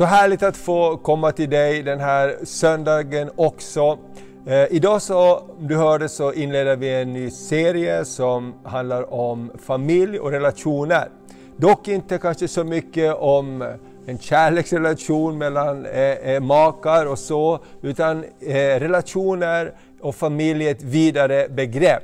Så härligt att få komma till dig den här söndagen också. Eh, idag så, du hörde så inleder vi en ny serie som handlar om familj och relationer. Dock inte kanske så mycket om en kärleksrelation mellan eh, eh makar och så, utan eh, relationer och familj är ett vidare begrepp.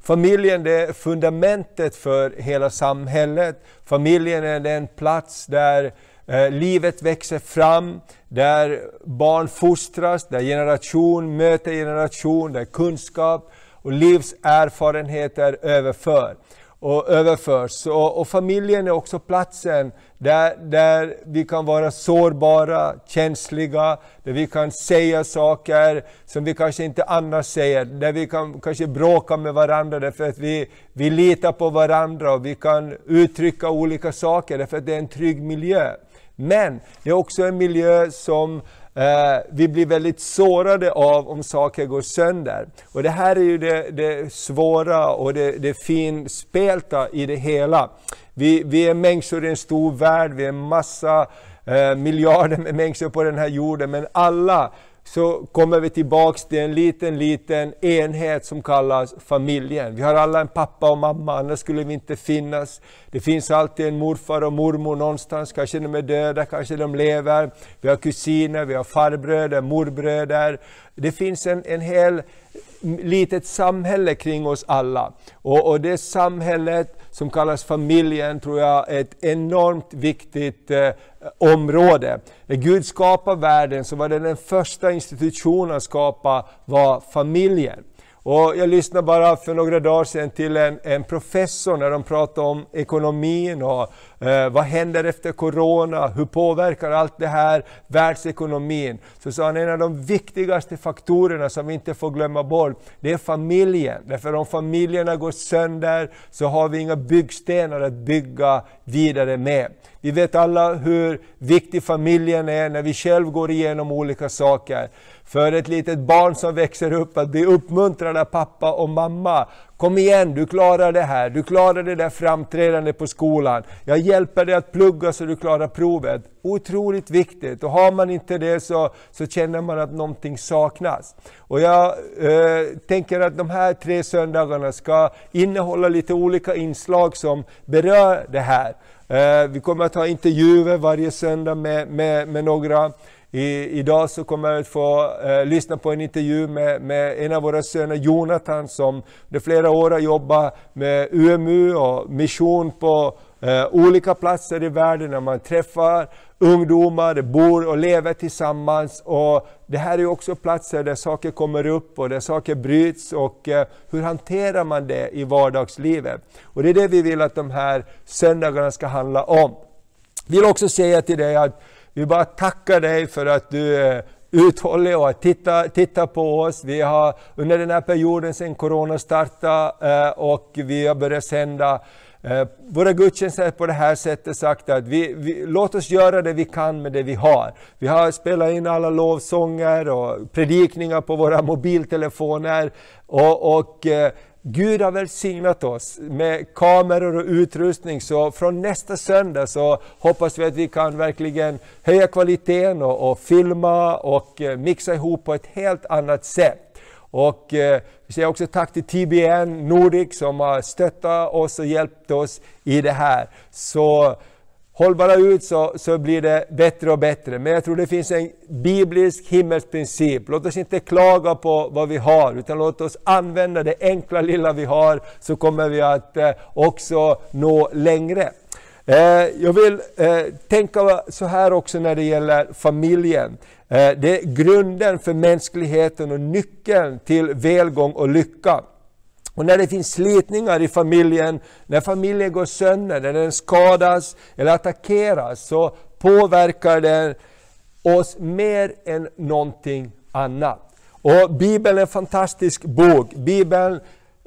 Familjen det är fundamentet för hela samhället. Familjen är den plats där Eh, livet växer fram, där barn fostras, där generation möter generation, där kunskap och livserfarenheter överför och överförs. Och, och, familjen är också platsen där, där vi kan vara sårbara, känsliga, där vi kan säga saker som vi kanske inte annars säger, där vi kan kanske bråka med varandra därför att vi, vi litar på varandra och vi kan uttrycka olika saker därför att det är en trygg miljö. Men det är också en miljö som eh, vi blir väldigt sårade av om saker går sönder. Och det här är ju det, det svåra och det, det finspelta i det hela. Vi, vi är människor i en stor värld, vi är en massa eh, miljarder med människor på den här jorden, men alla så kommer vi tillbaks till en liten, liten enhet som kallas familjen. Vi har alla en pappa och mamma, annars skulle vi inte finnas. Det finns alltid en morfar och mormor någonstans, kanske de är döda, kanske de lever. Vi har kusiner, vi har farbröder, morbröder. Det finns en, en hel litet samhälle kring oss alla. Och, och det samhället som kallas familjen tror jag är ett enormt viktigt eh, område. När Gud skapade världen så var det den första institutionen att skapa var familjen. Och jag lyssnade bara för några dagar sedan till en, en professor när de pratade om ekonomin och eh, vad händer efter Corona, hur påverkar allt det här världsekonomin? Så sa han en av de viktigaste faktorerna som vi inte får glömma bort, det är familjen. Därför om familjerna går sönder så har vi inga byggstenar att bygga vidare med. Vi vet alla hur viktig familjen är när vi själv går igenom olika saker. För ett litet barn som växer upp att bli uppmuntrad av pappa och mamma. Kom igen, du klarar det här, du klarar det där framträdandet på skolan. Jag hjälper dig att plugga så du klarar provet. Otroligt viktigt och har man inte det så, så känner man att någonting saknas. Och jag eh, tänker att de här tre söndagarna ska innehålla lite olika inslag som berör det här. Eh, vi kommer att ha intervjuer varje söndag med, med, med några. I, idag så kommer jag att få eh, lyssna på en intervju med, med, en av våra söner, Jonathan, som under flera år har jobbat med UMU och mission på eh, olika platser i världen när man träffar ungdomar, bor och lever tillsammans. Och det här är också platser där saker kommer upp och där saker bryts och eh, hur hanterar man det i vardagslivet? Och det är det vi vill att de här söndagarna ska handla om. Jag vill också säga till dig att vi bara tackar dig för att du är uthållig och tittar titta på oss. Vi har under den här perioden sedan Corona startade eh, och vi har börjat sända eh, våra gudstjänster på det här sättet sagt att vi, vi, låt oss göra det vi kan med det vi har. Vi har spelat in alla lovsånger och predikningar på våra mobiltelefoner och, och Gud har välsignat oss med kameror och utrustning, så från nästa söndag så hoppas vi att vi kan verkligen höja kvaliteten och, och filma och eh, mixa ihop på ett helt annat sätt. Och eh, vi säger också tack till TBN Nordic som har stöttat oss och hjälpt oss i det här. Så håll bara ut så, så blir det bättre och bättre. Men jag tror det finns en biblisk himmelsprincip. Låt oss inte klaga på vad vi har, utan låt oss använda det enkla lilla vi har, så kommer vi att eh, också nå längre. Eh, jag vill eh, tänka så här också när det gäller familjen. Eh, det är grunden för mänskligheten och nyckeln till välgång och lycka. Och när det finns slitningar i familjen, när familjen går sönder, när den skadas eller attackeras, så påverkar den oss mer än någonting annat. Och Bibeln är en fantastisk bok. Bibeln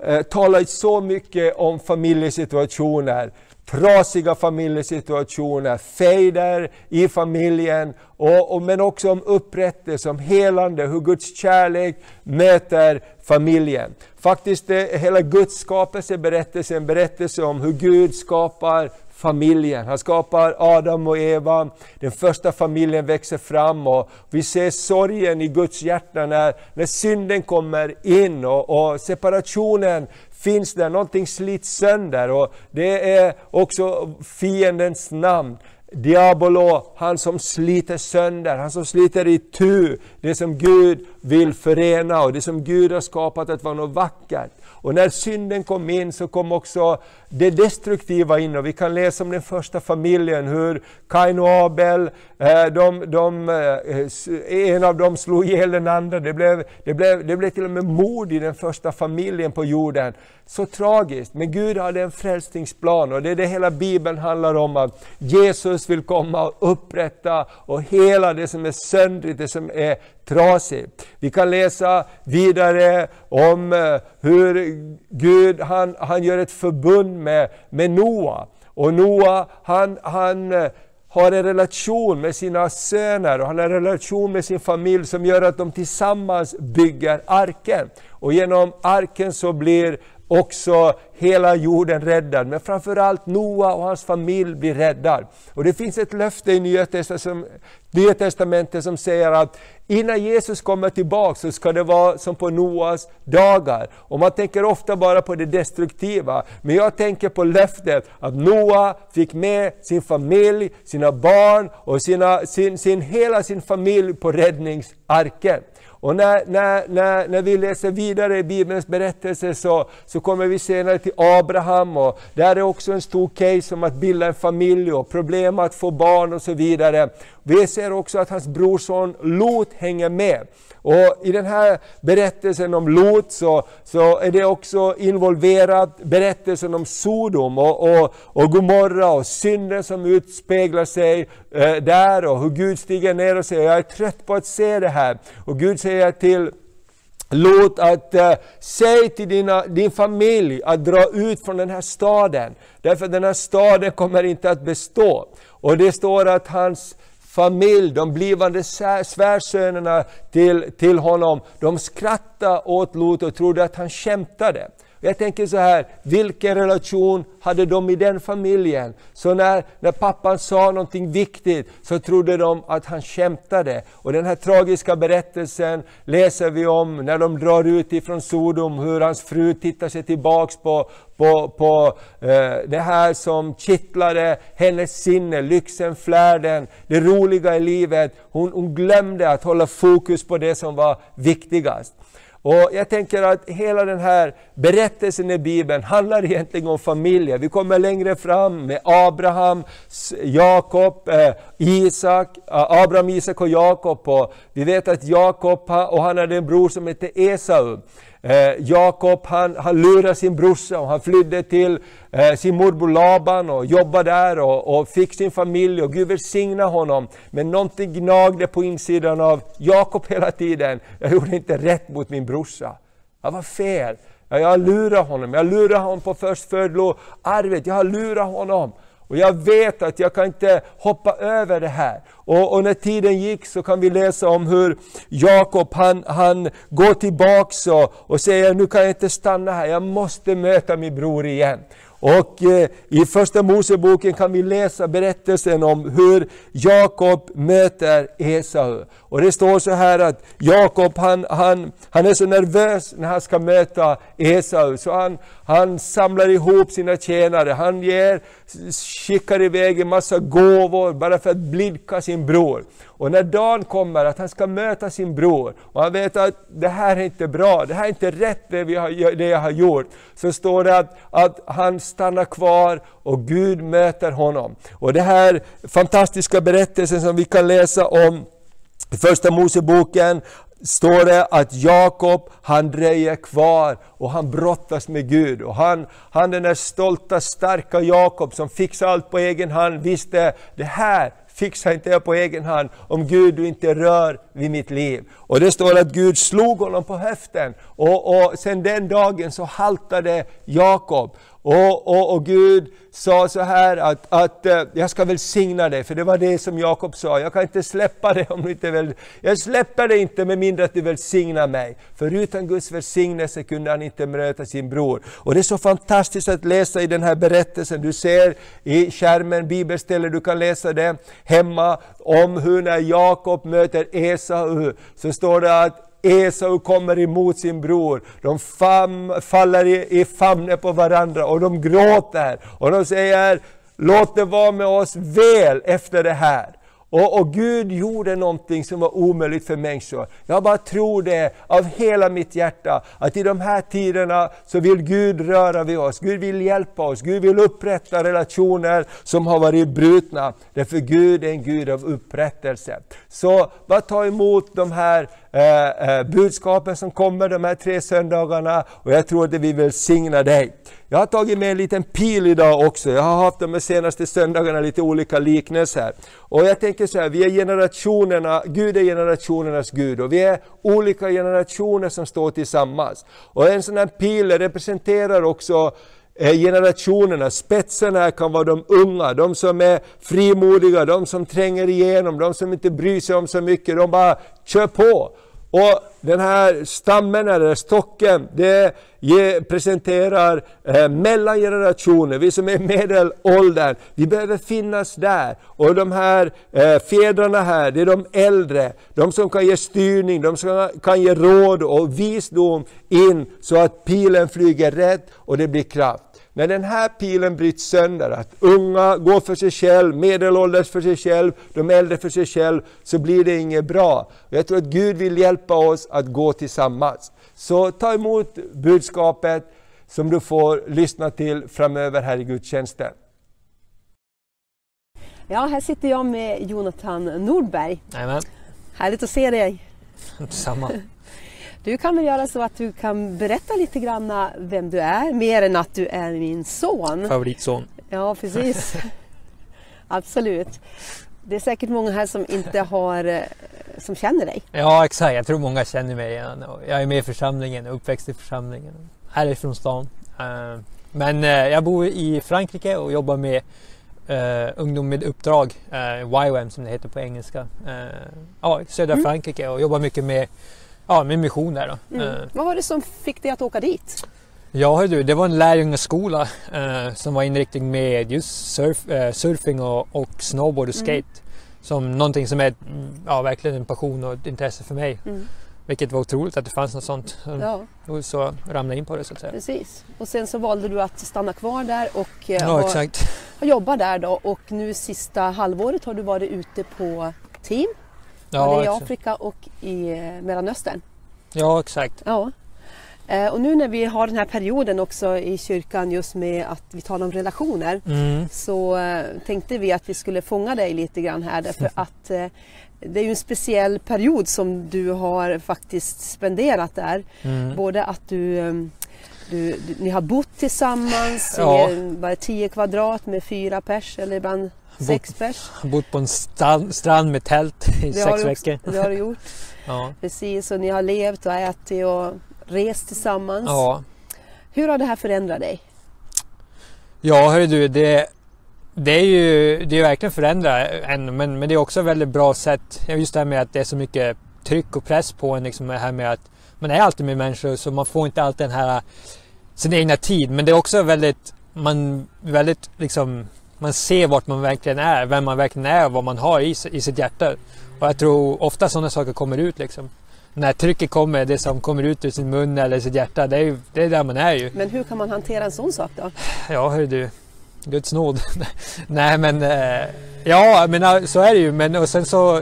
eh, talar så mycket om familjesituationer trasiga familjesituationer, fejder i familjen, och, och, men också om upprättelse, om helande, hur Guds kärlek möter familjen. Faktiskt är hela Guds skapelseberättelse en berättelse om hur Gud skapar familjen. Han skapar Adam och Eva, den första familjen växer fram och vi ser sorgen i Guds hjärta när, när synden kommer in och, och separationen finns där, någonting slits sönder och det är också fiendens namn. Diabolo, han som sliter sönder, han som sliter i tu det som Gud vill förena och det som Gud har skapat att vara något vackert. Och när synden kom in så kom också det destruktiva in och vi kan läsa om den första familjen, hur Kain och Abel, eh, de, de, eh, en av dem slog ihjäl den andra. Det blev, det, blev, det blev till och med mord i den första familjen på jorden. Så tragiskt, men Gud hade en frälsningsplan och det är det hela Bibeln handlar om. att Jesus vill komma och upprätta och hela det som är söndrigt, det som är trasigt. Vi kan läsa vidare om eh, hur Gud han, han gör ett förbund med, med Noa. Och Noa han, han eh, har en relation med sina söner och han har en relation med sin familj som gör att de tillsammans bygger arken. Och genom arken så blir också hela jorden räddad. Men framförallt Noa och hans familj blir räddad. Och det finns ett löfte i Nya Testamentet som, Nya Testamentet som säger att innan Jesus kommer tillbaka så ska det vara som på Noas dagar. Och man tänker ofta bara på det destruktiva. Men jag tänker på löftet att Noa fick med sin familj, sina barn och sina, sin, sin, hela sin familj på räddningsarken. Och när, när, när, när vi läser vidare i Bibelns berättelse så, så kommer vi senare till Abraham och där är också en stor case om att bilda en familj och problem att få barn och så vidare. Vi ser också att hans brorson Lot hänger med. Och I den här berättelsen om Lot så, så är det också involverat berättelsen om Sodom och, och, och Gomorra och synden som utspeglar sig eh, där och hur Gud stiger ner och säger jag är trött på att se det här. Och Gud säger till Lot att uh, säg till dina, din familj att dra ut från den här staden. Därför den här staden kommer inte att bestå. Och det står att hans familj, de blivande svärsönerna till, till honom, de skrattade åt Lot och trodde att han skämtade. Jag tänker så här, vilken relation hade de i den familjen? Så när, när pappan sa någonting viktigt så trodde de att han skämtade. Och den här tragiska berättelsen läser vi om när de drar ut ifrån Sodom, hur hans fru tittar sig tillbaks på, på, på eh, det här som kittlade hennes sinne, lyxen, flärden, det roliga i livet. Hon, hon glömde att hålla fokus på det som var viktigast. Och Jag tänker att hela den här berättelsen i Bibeln handlar egentligen om familjer. Vi kommer längre fram med Abraham, Jakob, eh, Isak, eh, Abraham, Isak och Jakob. vi vet att Jakob och han hade en bror som hette Esau. Eh, Jakob han, han lurade sin brorsa och han flydde till eh, sin morbror Laban och jobbade där och, och fick sin familj och Gud välsignade honom. Men någonting gnagde på insidan av Jakob hela tiden. Jag gjorde inte rätt mot min brorsa. Jag var fel. Jag lurade honom. Jag lurade honom på förstfödsloarvet. Jag har lurat honom. Och jag vet att jag kan inte hoppa över det här. Och, och, när tiden gick så kan vi läsa om hur Jakob han, han går tillbaks och, och säger nu kan jag inte stanna här, jag måste möta min bror igen. Och eh, i första Moseboken kan vi läsa berättelsen om hur Jakob möter Esau. Och det står så här att Jakob han, han, han är så nervös när han ska möta Esau, så han, han samlar ihop sina tjänare, han ger, skickar iväg en massa gåvor bara för att blidka sin bror. Och när dagen kommer att han ska möta sin bror, och han vet att det här är inte bra, det här är inte rätt det, vi har, det jag har gjort, så står det att, att han stannar kvar och Gud möter honom. Och det här fantastiska berättelsen som vi kan läsa om i Första Moseboken står det att Jakob han dröjer kvar och han brottas med Gud. Och han, han den där stolta, starka Jakob som fixar allt på egen hand visste det här fixar inte jag på egen hand om Gud du inte rör vid mitt liv. Och det står att Gud slog honom på höften och, och sedan den dagen så haltade Jakob. Och, och, och Gud sa så här att, att eh, jag ska välsigna dig, för det var det som Jakob sa. Jag kan inte släppa dig om du inte vill. Jag släpper dig inte med mindre att du välsignar mig. För utan Guds välsignelse kunde han inte möta sin bror. Och det är så fantastiskt att läsa i den här berättelsen. Du ser i skärmen bibelstället, du kan läsa det hemma om hur när Jakob möter Esau, så står det att Esau kommer emot sin bror. De fam, faller i, i famnen på varandra och de gråter. Och de säger, låt det vara med oss väl efter det här. Och, och, Gud gjorde någonting som var omöjligt för människor. Jag bara tror det av hela mitt hjärta, att i de här tiderna så vill Gud röra vid oss. Gud vill hjälpa oss. Gud vill upprätta relationer som har varit brutna. Därför Gud är en Gud av upprättelse. Så bara ta emot de här Eh, eh, budskapen som kommer de här tre söndagarna och jag tror att vi välsignar dig. Jag har tagit med en liten pil idag också. Jag har haft de senaste söndagarna lite olika liknelser. Och jag tänker så här, vi är generationerna, Gud är generationernas Gud och vi är olika generationer som står tillsammans. Och en sån här pil representerar också eh, generationerna. Spetsen här kan vara de unga, de som är frimodiga, de som tränger igenom, de som inte bryr sig om så mycket, de bara kör på. Och den här stammen, eller stocken, det presenterar eh, mellangenerationer, vi som är medelåldern, vi behöver finnas där. Och de här eh, fjädrarna här, det är de äldre, de som kan ge styrning, de som kan ge råd och visdom in så att pilen flyger rätt och det blir kraft. När den här pilen bryts sönder, att unga går för sig själv, medelålders för sig själv, de äldre för sig själv, så blir det inget bra. Jag tror att Gud vill hjälpa oss att gå tillsammans. Så ta emot budskapet som du får lyssna till framöver här i gudstjänsten. Ja, här sitter jag med Jonathan Nordberg. Jajamän. Härligt att se dig. Detsamma. Du kan väl göra så att du kan berätta lite grann vem du är, mer än att du är min son. Favoritson. Ja, precis. Absolut. Det är säkert många här som inte har, eh, som känner dig. Ja, exakt. Jag tror många känner mig igen. Jag är med i församlingen, uppväxt i församlingen. Härifrån stan. Eh, men eh, jag bor i Frankrike och jobbar med ungdom med uppdrag, YWAM som det heter på engelska. Ja, södra mm. Frankrike och jobbar mycket med Ja, min mission där då. Mm. Uh, Vad var det som fick dig att åka dit? Ja du, det var en lärjungaskola uh, som var inriktad med just surf, uh, surfing och, och snowboard och mm. skate. Mm. Som någonting som är ja, verkligen en passion och ett intresse för mig. Mm. Vilket var otroligt att det fanns något sånt. Ja. Och så ramlade jag in på det så att säga. Precis. Och sen så valde du att stanna kvar där och ja, har, exakt. har jobbat där då. Och nu sista halvåret har du varit ute på team Ja, Både i Afrika och i eh, Mellanöstern. Ja, exakt. Ja. Eh, och nu när vi har den här perioden också i kyrkan just med att vi talar om relationer mm. så eh, tänkte vi att vi skulle fånga dig lite grann här därför att det är ju en speciell period som du har faktiskt spenderat där. Mm. Både att du, du, du, ni har bott tillsammans ja. i bara 10 kvadrat med fyra pers eller ibland Sex pers. Bott på en strand med tält i det sex veckor. Det har du gjort. ja. Precis, och ni har levt och ätit och rest tillsammans. Ja. Hur har det här förändrat dig? Ja, hörru du, det, det är ju det är verkligen förändrat men, men det är också ett väldigt bra sätt. Just det här med att det är så mycket tryck och press på en. Liksom det här med att man är alltid med människor så man får inte alltid den här sin egna tid. Men det är också väldigt, man väldigt liksom man ser vart man verkligen är, vem man verkligen är och vad man har i, i sitt hjärta. Och jag tror ofta sådana saker kommer ut liksom. När trycket kommer, det som kommer ut ur sin mun eller sitt hjärta, det är, ju, det är där man är ju. Men hur kan man hantera en sån sak då? Ja, hör du. Guds nåd. Nej men, eh, ja men så är det ju. Men och sen så,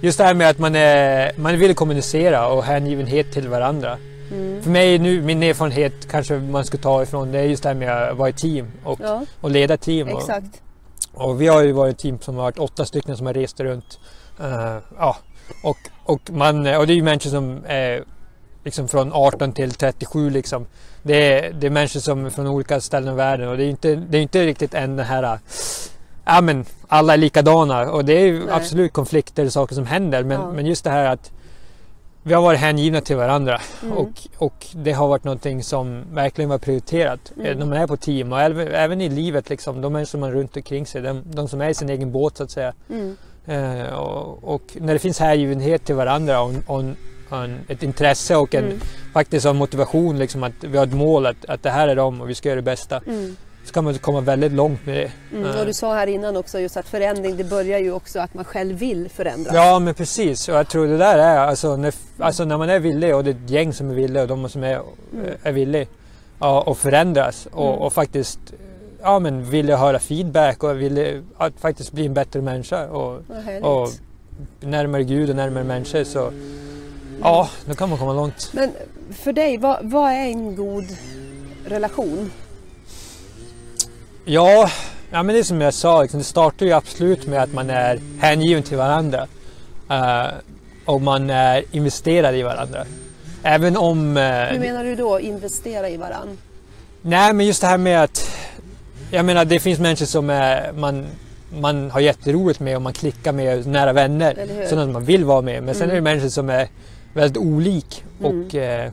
just det här med att man, är, man vill kommunicera och hängivenhet till varandra. Mm. För mig nu, min erfarenhet kanske man ska ta ifrån det är just det här med att vara i team och, ja. och leda team. Och, och, vi har ju varit ett team som har varit åtta stycken som har rest runt. Uh, ja. och, och, man, och det är ju människor som är liksom från 18 till 37 liksom. Det är, det är människor som är från olika ställen i världen och det är inte, det är inte riktigt än den här ja men alla är likadana och det är ju absolut konflikter och saker som händer men, ja. men just det här att vi har varit hängivna till varandra mm. och, och det har varit någonting som verkligen var prioriterat mm. när man är på team och även, även i livet liksom, de människor man runt omkring sig, de, de som är i sin egen båt så att säga. Mm. Eh, och, och, när det finns hängivenhet till varandra och, och, och en, ett intresse och en mm. faktiskt en motivation liksom att vi har ett mål att, att det här är dem och vi ska göra det bästa. Så kan man komma väldigt långt med det. Mm, och du sa här innan också just att förändring det börjar ju också att man själv vill förändras. Ja men precis och jag tror det där är alltså när, alltså när man är villig och det är ett gäng som är villiga och de som är, mm. är villiga ja, och förändras och, mm. och, faktiskt ja, men vill höra feedback och vill att faktiskt bli en bättre människa och, och närmare Gud och närmare människor så ja, då kan man komma långt. Men för dig, vad, vad är en god relation? Ja, ja men det är som jag sa, liksom, det startar ju absolut med att man är hängiven till varandra. Uh, och man är investerad i varandra. Även om... Uh, Hur menar du då, investera i varandra? Nej, men just det här med att... Jag menar, det finns människor som är, man, man har jätteroligt med och man klickar med nära vänner. Sådana man vill vara med. Men sen mm. är det människor som är väldigt olik. Mm. Och, uh,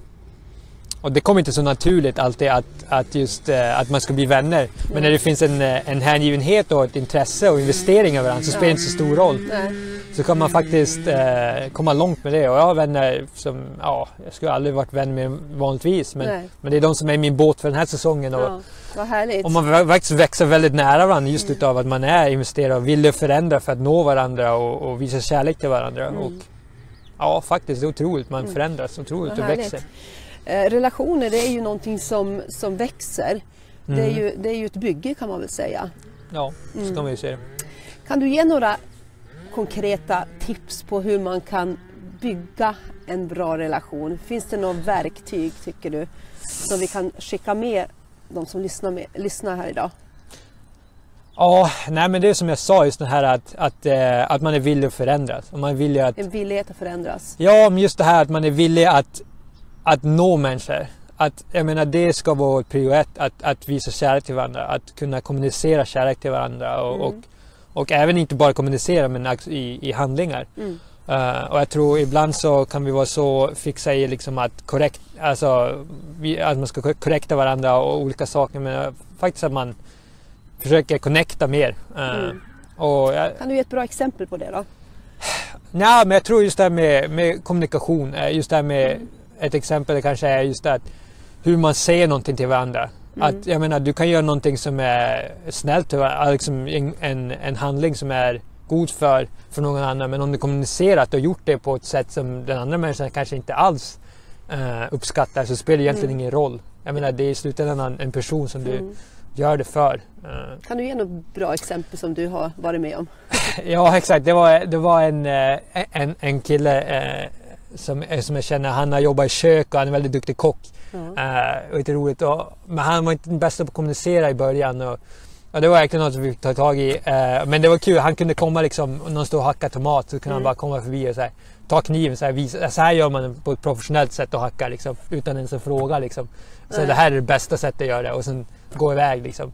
och det kommer inte så naturligt alltid att, att, just, uh, att man ska bli vänner. Men mm. när det finns en, eh, en hängivenhet och ett intresse och investering i varandra så spelar det inte så stor roll. Mm. Så kan man faktiskt uh, komma långt med det. Och jag har vänner som, ja, jag skulle aldrig varit vän med vanligtvis. Men, men det är de som är i min båt för den här säsongen. Och, ja, vad härligt. Och man faktiskt växer väldigt nära varandra just mm. utav att man är investerad och vill förändra för att nå varandra och, och visa kärlek till varandra. Mm. Och, ja, faktiskt, det är otroligt. Man mm. förändras otroligt och växer. Eh, relationer det är ju någonting som, som växer. Mm. Det, är mm. ju, det är ju ett bygge kan man väl säga. Ja, så kan mm. man ju säga Kan du ge några konkreta tips på hur man kan bygga en bra relation? Finns det några verktyg tycker du som vi kan skicka med de som lyssnar, med, lyssnar här idag? Ja, nej men det är som jag sa just det här att, att, eh, att man är villig att förändras. Och man är villig att, en villighet att förändras? Ja, men just det här att man är villig att att nå människor. Att, jag menar, det ska vara prio ett, att, att visa kärlek till varandra. Att kunna kommunicera kärlek till varandra. Och, mm. och, och, även inte bara kommunicera men i, i handlingar. Mm. Uh, och jag tror ibland så kan vi vara så fixa i liksom att, korrekt, alltså, vi, att man ska korrekta varandra och olika saker. Men faktiskt att man försöker connecta mer. Uh, mm. och, kan du ge ett bra exempel på det då? Nej, men jag tror just det här med, med kommunikation, eh, just det här med mm ett exempel kanske är just att hur man säger någonting till varandra. Mm. Att, jag menar, du kan göra någonting som är snällt, liksom en, en handling som är god för, för någon annan. Men om du kommunicerat och gjort det på ett sätt som den andra människan kanske inte alls uh, uppskattar så spelar det egentligen mm. ingen roll. Jag menar, det är i slutändan en person som du mm. gör det för. Uh. Kan du ge något bra exempel som du har varit med om? ja, exakt. Det var, det var en, eh, en, en kille eh, som jag känner, han har jobbat i kök och han är en väldigt duktig kock. Mm. Uh, och lite roligt. Och, men han var inte den bästa på att kommunicera i början. Och, och det var verkligen något som vi fick ta tag i. Uh, men det var kul, han kunde komma liksom, om någon stod och hackade tomat så kunde mm. han bara komma förbi och så här, ta kniven så här, visa, så här gör man på ett professionellt sätt och hacka liksom, utan ens en fråga. Liksom. Så mm. det här är det bästa sättet att göra det och sen gå iväg. Liksom.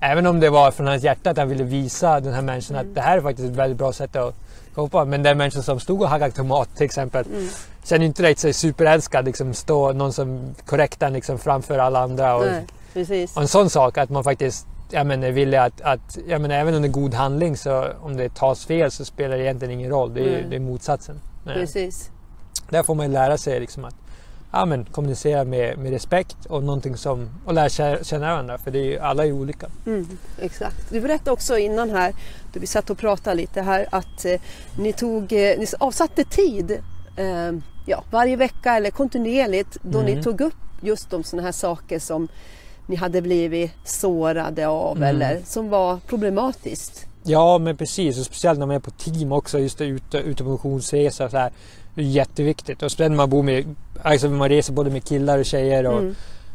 Även om det var från hans hjärta att han ville visa den här människan att mm. det här är faktiskt ett väldigt bra sätt att hoppa. Men den människan som stod och hackade tomat till exempel mm. känner inte direkt sig superälskad. Liksom, stå någon som korrektar liksom, framför alla andra. Och, Nej, och en sån sak att man faktiskt jag menar, är villig att, att jag menar, även om det är god handling så om det tas fel så spelar det egentligen ingen roll. Det är, mm. det är motsatsen. Precis. Där får man lära sig liksom att ja, men, kommunicera med, med respekt och någonting som, och lära känna varandra för det är, alla är olika. Mm, exakt. Du berättade också innan här, då vi satt och pratade lite här, att eh, ni, tog, eh, ni avsatte tid eh, ja, varje vecka eller kontinuerligt då mm. ni tog upp just om sådana här saker som ni hade blivit sårade av mm. eller som var problematiskt. Ja men precis och speciellt när man är på team också just det, ute, ute på så här. Det är jätteviktigt och speciellt när man bor med, alltså man reser både med killar och tjejer och, mm.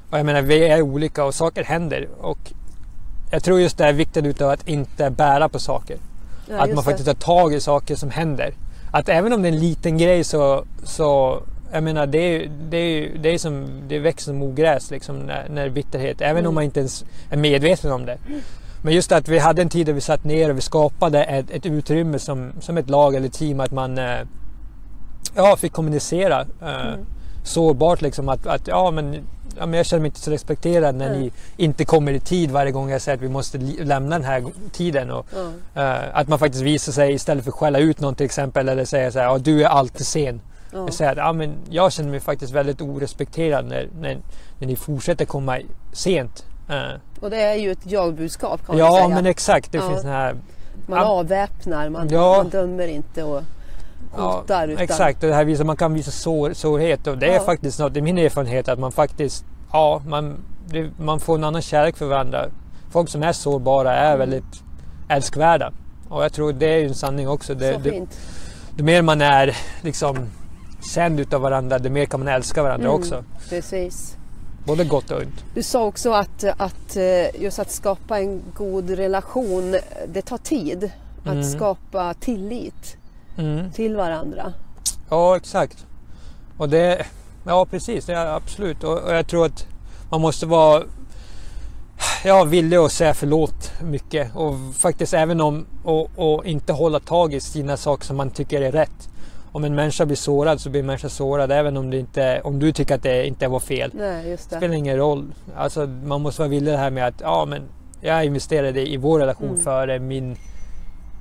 och jag menar vi är olika och saker händer och jag tror just det är viktigt utav att inte bära på saker. Ja, att man faktiskt tar tag i saker som händer. Att även om det är en liten grej så, så jag menar det, är, det, är, det, är som, det växer som ogräs liksom när, när bitterhet, även mm. om man inte ens är medveten om det. Men just att vi hade en tid där vi satt ner och vi skapade ett, ett utrymme som, som ett lag eller team att man eh, ja, fick kommunicera. Eh, mm. Sårbart liksom att, att ja, men, ja, men jag känner mig inte så respekterad när mm. ni inte kommer i tid varje gång jag säger att vi måste lämna den här tiden. Och, mm. uh, att man faktiskt visar sig istället för att skälla ut någon till exempel eller säga så här, ja, du är alltid sen. Mm. Jag säger att ja, men jag känner mig faktiskt väldigt orespekterad när, när, när ni fortsätter komma sent. Uh. Och det är ju ett jag-budskap kan man ja, säga. Ja men exakt. Det finns den här man avväpnar, man, ja. man dömer inte och hotar. Ja. Exakt, det här visar, man kan visa sår, sårhet och det ja. är faktiskt något, är min erfarenhet att man faktiskt, ja, man, det, man får en annan kärlek för varandra. Folk som är sårbara är mm. väldigt älskvärda. Och jag tror det är en sanning också. Det. Det, det mer man är liksom känd utav varandra, det mer kan man älska varandra mm, också. Precis. Både gott och ont. Du sa också att, att eh, just att skapa en god relation, det tar tid. Att mm. skapa tillit mm. till varandra. Ja, exakt. Och det, ja precis, ja, absolut. Och, och jag tror att man måste vara ja, villig att säga förlåt mycket och faktiskt även om och, och, inte hålla tag i sina saker som man tycker är rätt. Om en människa blir sårad så blir en människa sårad även om, det inte, om du tycker att det inte var fel. Nej, just det. det spelar ingen roll. Alltså, man måste vara villig det här med att ja, men jag investerade i vår relation mm. före min,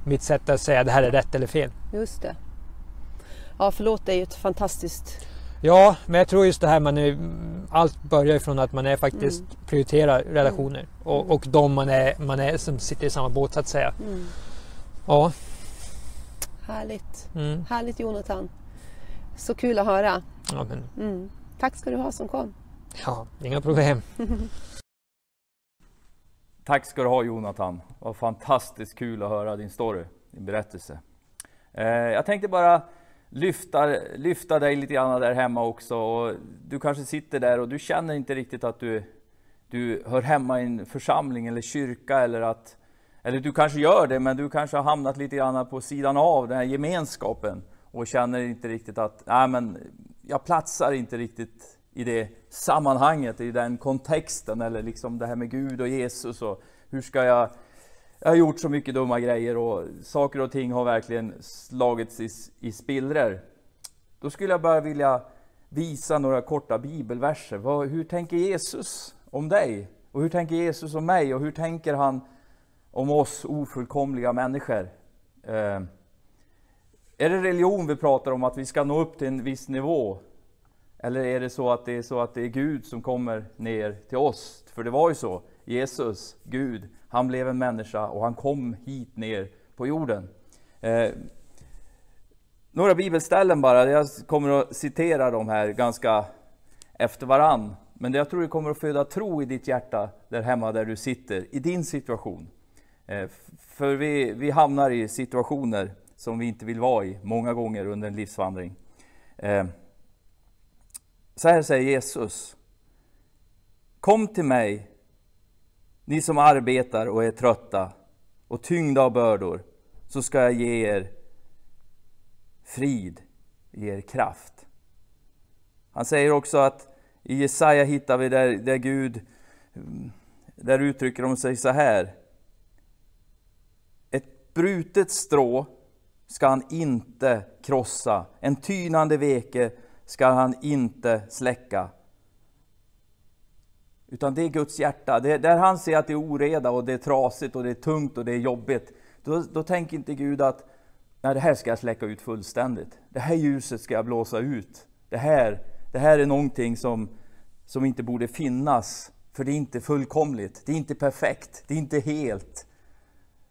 mitt sätt att säga det här är rätt eller fel. Just det. Ja, förlåt är ju ett fantastiskt Ja, men jag tror just det här man är, allt börjar ifrån att man är faktiskt mm. prioriterar relationer mm. och, och de man är, man är som sitter i samma båt så att säga. Mm. Ja. Härligt. Mm. Härligt Jonathan. Så kul att höra. Ja, men... Mm. Tack ska du ha som kom. Ja, inga problem. Tack ska du ha Jonathan. Vad fantastiskt kul att höra din story, din berättelse. Eh, jag tänkte bara lyfta, lyfta dig lite grann där hemma också. Och du kanske sitter där och du känner inte riktigt att du, du hör hemma i en församling eller kyrka eller att eller du kanske gör det, men du kanske har hamnat lite grann på sidan av den här gemenskapen och känner inte riktigt att nej, men jag platsar inte riktigt i det sammanhanget, i den kontexten eller liksom det här med Gud och Jesus och hur ska jag jag har gjort så mycket dumma grejer och saker och ting har verkligen slagits i, i spillror. Då skulle jag bara vilja visa några korta bibelverser. Vad, hur tänker Jesus om dig? Och hur tänker Jesus om mig? Och hur tänker han om oss ofullkomliga människor? Eh, är det religion vi pratar om, att vi ska nå upp till en viss nivå? Eller är det så att det är så att det är Gud som kommer ner till oss? För det var ju så. Jesus, Gud, han blev en människa och han kom hit ner på jorden. Eh, några bibelställen bara, jag kommer att citera dem här ganska efter varann. Men jag tror det kommer att föda tro i ditt hjärta där hemma där du sitter, i din situation. Eh, för vi, vi hamnar i situationer som vi inte vill vara i många gånger under en livsvandring. Eh, så här säger Jesus. Kom till mig ni som arbetar och är trötta och tyngda av bördor, så ska jag ge er frid, ge er kraft. Han säger också att i Jesaja hittar vi där, där Gud, där uttrycker de sig så här. Ett brutet strå ska han inte krossa, en tynande veke ska han inte släcka. Utan det är Guds hjärta. Det, där han ser att det är oreda och det är trasigt och det är tungt och det är jobbigt. Då, då tänker inte Gud att Nej, det här ska jag släcka ut fullständigt. Det här ljuset ska jag blåsa ut. Det här, det här är någonting som, som inte borde finnas. För det är inte fullkomligt, det är inte perfekt, det är inte helt.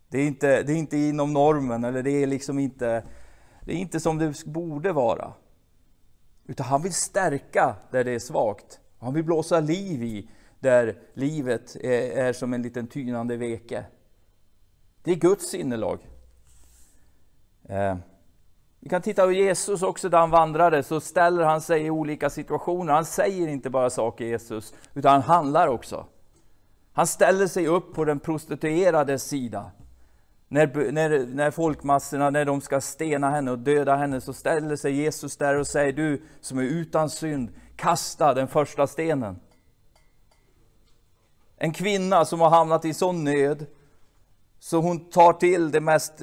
Det är inte, det är inte inom normen, eller det är liksom inte, det är inte som det borde vara. Utan han vill stärka där det är svagt. Han vill blåsa liv i där livet är, är som en liten tynande veke. Det är Guds sinnelag. Eh. Vi kan titta på Jesus också, där han vandrade, så ställer han sig i olika situationer. Han säger inte bara saker, Jesus, utan han handlar också. Han ställer sig upp på den prostituerades sida. När, när, när folkmassorna när de ska stena henne och döda henne, så ställer sig Jesus där och säger, du som är utan synd, kasta den första stenen. En kvinna som har hamnat i sån nöd så hon tar till det mest,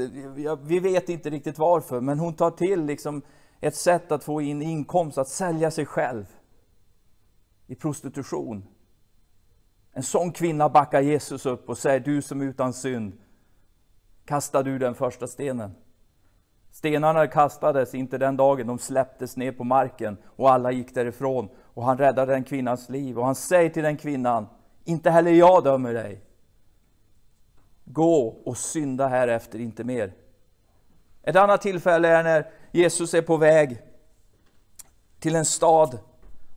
vi vet inte riktigt varför, men hon tar till liksom ett sätt att få in inkomst, att sälja sig själv i prostitution. En sån kvinna backar Jesus upp och säger, du som är utan synd, kasta du den första stenen. Stenarna kastades inte den dagen, de släpptes ner på marken och alla gick därifrån. Och han räddade den kvinnans liv och han säger till den kvinnan, inte heller jag dömer dig. Gå och synda härefter inte mer. Ett annat tillfälle är när Jesus är på väg till en stad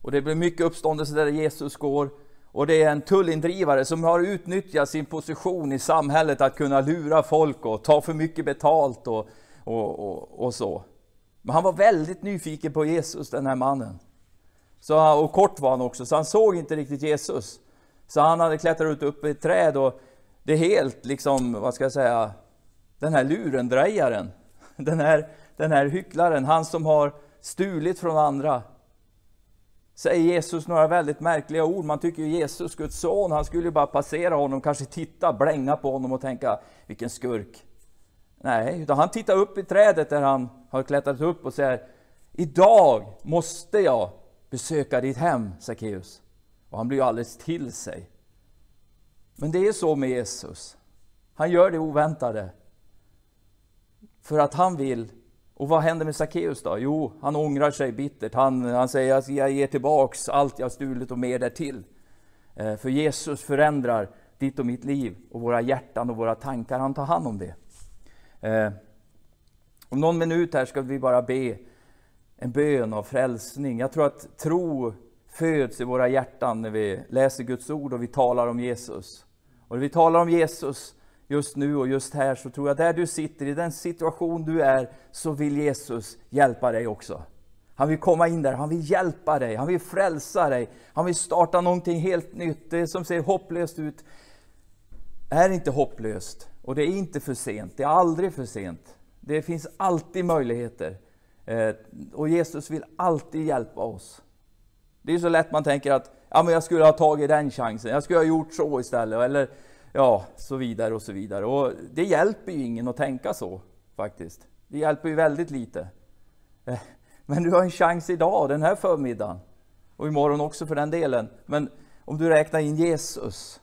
och det blir mycket uppståndelse där Jesus går och det är en tullindrivare som har utnyttjat sin position i samhället att kunna lura folk och ta för mycket betalt och, och, och, och så. Men han var väldigt nyfiken på Jesus, den här mannen. Så, och kort var han också, så han såg inte riktigt Jesus. Så han hade klättrat upp i ett träd och det är helt liksom, vad ska jag säga, den här lurendrejaren, den här, den här hycklaren, han som har stulit från andra. Säger Jesus några väldigt märkliga ord. Man tycker ju Jesus, Guds son, han skulle ju bara passera honom, kanske titta, blänga på honom och tänka, vilken skurk. Nej, utan han tittar upp i trädet där han har klättrat upp och säger, idag måste jag besöka ditt hem, Sackeus. Och han blir ju alldeles till sig. Men det är så med Jesus. Han gör det oväntade. För att han vill. Och vad händer med Sackeus då? Jo, han ångrar sig bittert. Han, han säger att jag ger tillbaks allt jag stulit och mer därtill. Eh, för Jesus förändrar ditt och mitt liv och våra hjärtan och våra tankar. Han tar hand om det. Eh, om någon minut här ska vi bara be en bön av frälsning. Jag tror att tro föds i våra hjärtan när vi läser Guds ord och vi talar om Jesus. Och när vi talar om Jesus just nu och just här så tror jag där du sitter, i den situation du är, så vill Jesus hjälpa dig också. Han vill komma in där, han vill hjälpa dig, han vill frälsa dig, han vill starta någonting helt nytt. Det som ser hopplöst ut är inte hopplöst och det är inte för sent, det är aldrig för sent. Det finns alltid möjligheter eh, och Jesus vill alltid hjälpa oss. Det är så lätt man tänker att ja, men jag skulle ha tagit den chansen, jag skulle ha gjort så istället, eller ja, så vidare och så vidare. Och det hjälper ju ingen att tänka så, faktiskt. Det hjälper ju väldigt lite. Eh, men du har en chans idag, den här förmiddagen, och imorgon också för den delen. Men om du räknar in Jesus,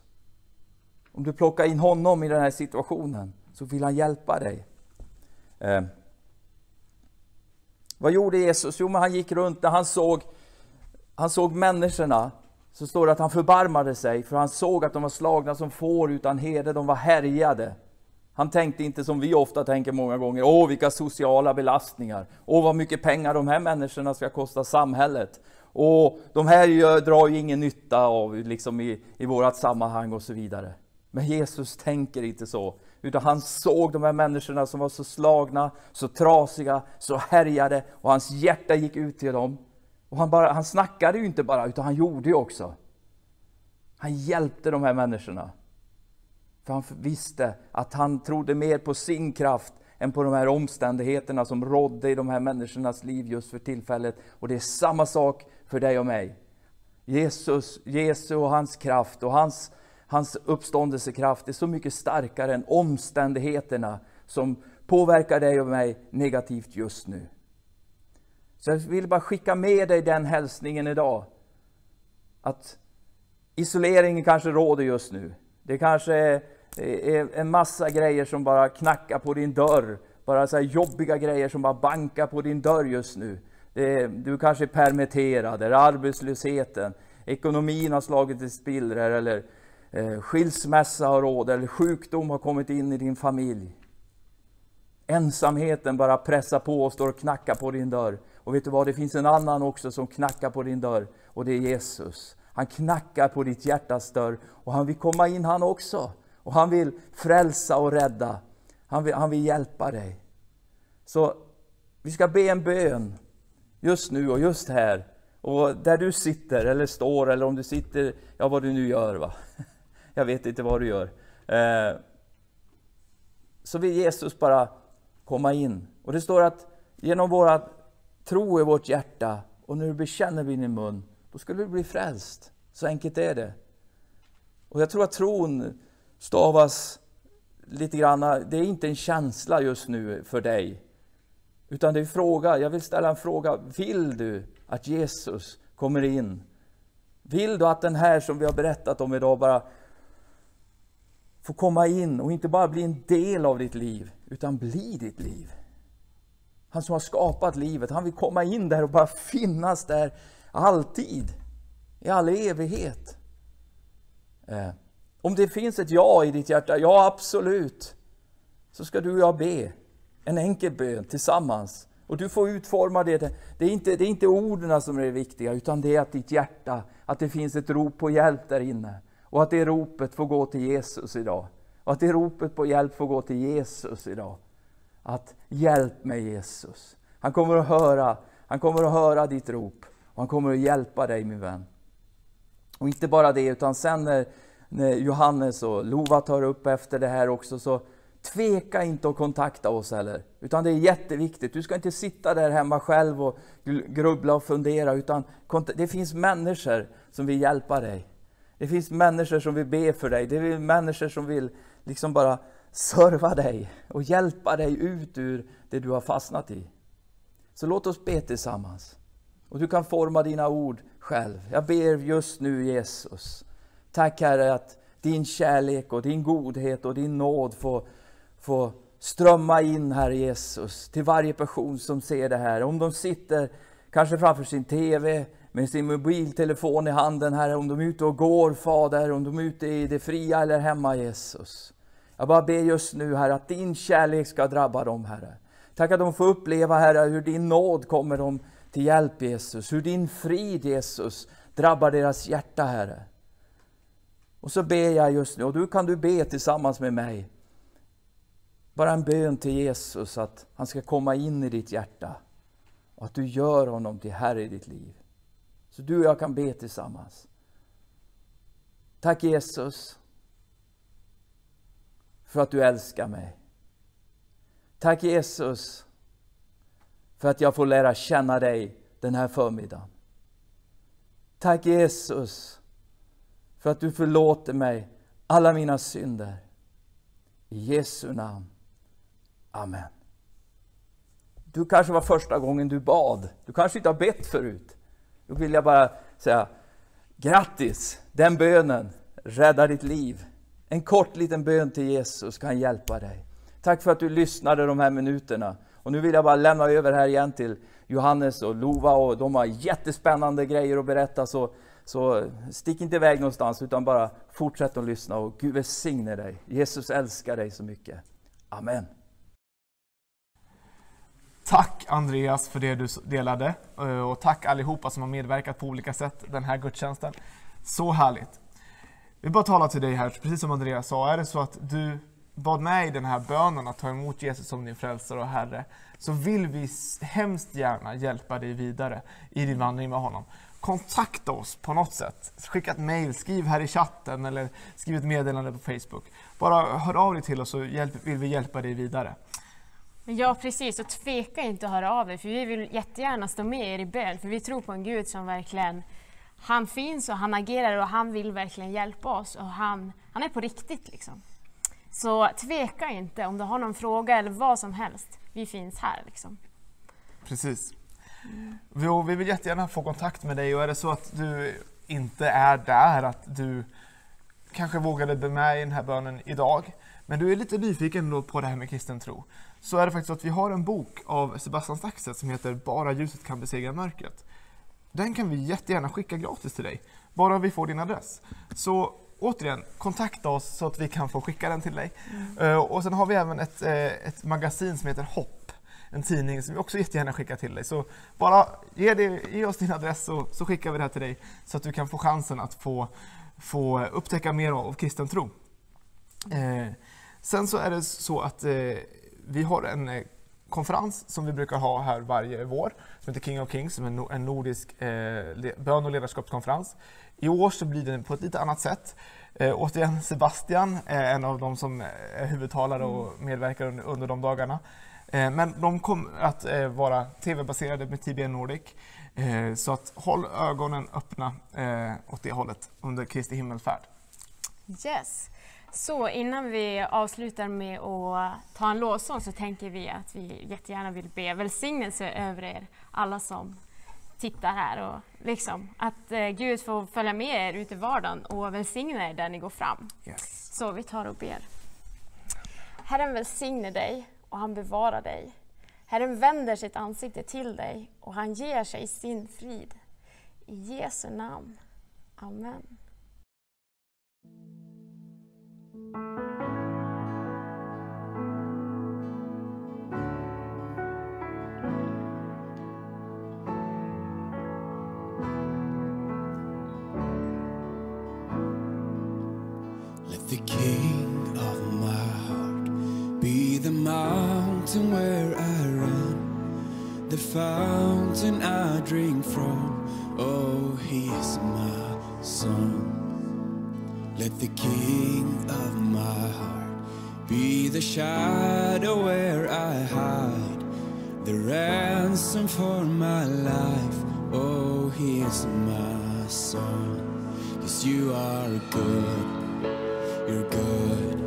om du plockar in honom i den här situationen, så vill han hjälpa dig. Eh. Vad gjorde Jesus? Jo, men han gick runt när han såg han såg människorna, så står det att han förbarmade sig, för han såg att de var slagna som får utan herde, de var härjade. Han tänkte inte som vi ofta tänker många gånger, åh vilka sociala belastningar, åh vad mycket pengar de här människorna ska kosta samhället. Och de här gör, drar ju ingen nytta av liksom i, i vårt sammanhang och så vidare. Men Jesus tänker inte så, utan han såg de här människorna som var så slagna, så trasiga, så härjade och hans hjärta gick ut till dem. Och han, bara, han snackade ju inte bara, utan han gjorde ju också. Han hjälpte de här människorna. För han visste att han trodde mer på sin kraft än på de här omständigheterna som rådde i de här människornas liv just för tillfället. Och det är samma sak för dig och mig. Jesus, Jesu och hans kraft och hans, hans uppståndelsekraft är så mycket starkare än omständigheterna som påverkar dig och mig negativt just nu. Så jag vill bara skicka med dig den hälsningen idag. Att isoleringen kanske råder just nu. Det kanske är, är en massa grejer som bara knackar på din dörr. Bara så jobbiga grejer som bara bankar på din dörr just nu. Är, du kanske är permitterad, eller arbetslösheten, ekonomin har slagit i spillror, eller eh, skilsmässa har råd, eller sjukdom har kommit in i din familj. Ensamheten bara pressar på och står och knackar på din dörr. Och vet du vad, det finns en annan också som knackar på din dörr och det är Jesus. Han knackar på ditt hjärtas dörr och han vill komma in han också. Och han vill frälsa och rädda. Han vill, han vill hjälpa dig. Så vi ska be en bön just nu och just här. Och där du sitter eller står eller om du sitter, ja vad du nu gör va. Jag vet inte vad du gör. Eh, så vill Jesus bara komma in. Och det står att genom våra tro i vårt hjärta och när du bekänner vid din mun, då skulle du bli frälst. Så enkelt är det. Och jag tror att tron stavas lite grann, det är inte en känsla just nu för dig. Utan det är fråga, jag vill ställa en fråga. Vill du att Jesus kommer in? Vill du att den här som vi har berättat om idag bara får komma in och inte bara bli en del av ditt liv, utan bli ditt liv? Han som har skapat livet, han vill komma in där och bara finnas där alltid, i all evighet. Eh, om det finns ett ja i ditt hjärta, ja absolut, så ska du och jag be en enkel bön tillsammans. Och du får utforma det. Det är inte, det är inte orden som är det viktiga, utan det är att ditt hjärta, att det finns ett rop på hjälp där inne. Och att det ropet får gå till Jesus idag. Och att det ropet på hjälp får gå till Jesus idag. Att hjälp mig Jesus. Han kommer att höra, han kommer att höra ditt rop. Och han kommer att hjälpa dig min vän. Och inte bara det, utan sen när, när Johannes och Lova tar upp efter det här också, så Tveka inte att kontakta oss heller. Utan det är jätteviktigt. Du ska inte sitta där hemma själv och grubbla och fundera. Utan det finns människor som vill hjälpa dig. Det finns människor som vill be för dig. Det finns människor som vill liksom bara serva dig och hjälpa dig ut ur det du har fastnat i. Så låt oss be tillsammans. Och du kan forma dina ord själv. Jag ber just nu Jesus. Tack Herre att din kärlek och din godhet och din nåd får får strömma in, Herre Jesus, till varje person som ser det här. Om de sitter kanske framför sin TV, med sin mobiltelefon i handen, Herre, om de är ute och går, Fader, om de är ute i det fria eller hemma, Jesus. Jag bara ber just nu, Herre, att din kärlek ska drabba dem, Herre. Tack att de får uppleva, Herre, hur din nåd kommer dem till hjälp, Jesus. Hur din frid, Jesus, drabbar deras hjärta, Herre. Och så ber jag just nu, och du kan du be tillsammans med mig. Bara en bön till Jesus att han ska komma in i ditt hjärta och att du gör honom till Herre i ditt liv. Så du och jag kan be tillsammans. Tack Jesus för att du älskar mig. Tack Jesus för att jag får lära känna dig den här förmiddagen. Tack Jesus för att du förlåter mig alla mina synder. I Jesu namn. Amen. Du kanske var första gången du bad. Du kanske inte har bett förut. Då vill jag bara säga grattis! Den bönen räddar ditt liv. En kort liten bön till Jesus kan hjälpa dig. Tack för att du lyssnade de här minuterna. Och nu vill jag bara lämna över här igen till Johannes och Lova och de har jättespännande grejer att berätta. Så, så stick inte iväg någonstans utan bara fortsätt att lyssna och Gud välsigne dig. Jesus älskar dig så mycket. Amen. Tack Andreas för det du delade eh, och tack allihopa som har medverkat på olika sätt den här gudstjänsten. Så härligt. Vi bara tala till dig här, precis som Andreas sa, är det så att du bad med i den här bönen att ta emot Jesus som din frälsare och Herre, så vill vi hemskt gärna hjälpa dig vidare i din vandring med honom. Kontakta oss på något sätt. Skicka ett mail, skriv här i chatten eller skriv ett meddelande på Facebook. Bara hör av dig till oss så vill vi hjälpa dig vidare. Ja, precis. Och tveka inte att höra av er, för vi vill jättegärna stå med er i bön, för vi tror på en Gud som verkligen han finns och han agerar och han vill verkligen hjälpa oss och han, han är på riktigt. Liksom. Så tveka inte om du har någon fråga eller vad som helst. Vi finns här. Liksom. Precis. Vi, vi vill jättegärna få kontakt med dig och är det så att du inte är där, att du kanske vågade be med i den här bönen idag, men du är lite nyfiken på det här med kristen tro, så är det faktiskt så att vi har en bok av Sebastian Staxet som heter Bara ljuset kan besegra mörkret. Den kan vi jättegärna skicka gratis till dig, bara vi får din adress. Så återigen, kontakta oss så att vi kan få skicka den till dig. Mm. och sen har vi även ett, eh, ett magasin som heter Hopp, en tidning som vi också jättegärna skickar till dig. Så bara ge, det, ge oss din adress så, så skickar vi det här till dig så att du kan få chansen att få, få upptäcka mer av kristen tro. Eh, sen så är det så att eh, vi har en eh, konferens som vi brukar ha här varje vår som heter King of Kings, som är en nordisk eh, bön och ledarskapskonferens. I år så blir den på ett lite annat sätt. Eh, återigen Sebastian är en av de som är huvudtalare och medverkar under, under de dagarna. Eh, men de kommer att eh, vara tv-baserade med TBN Nordic. Eh, så att håll ögonen öppna åt det hållet under Kristi himmelsfärd. Yes. Så innan vi avslutar med att ta en lovsång så tänker vi att vi jättegärna vill be välsignelse över er alla som tittar här och liksom att eh, Gud får följa med er ut i vardagen och välsigna er där ni går fram. Yes. Så vi tar och ber. Herren välsigne dig och han bevarar dig. Herren vänder sitt ansikte till dig och han ger sig sin frid. I Jesu namn. Amen. Fountain I drink from. Oh, he is my son. Let the king of my heart be the shadow where I hide, the ransom for my life. Oh, he is my son. Yes, you are good you're good.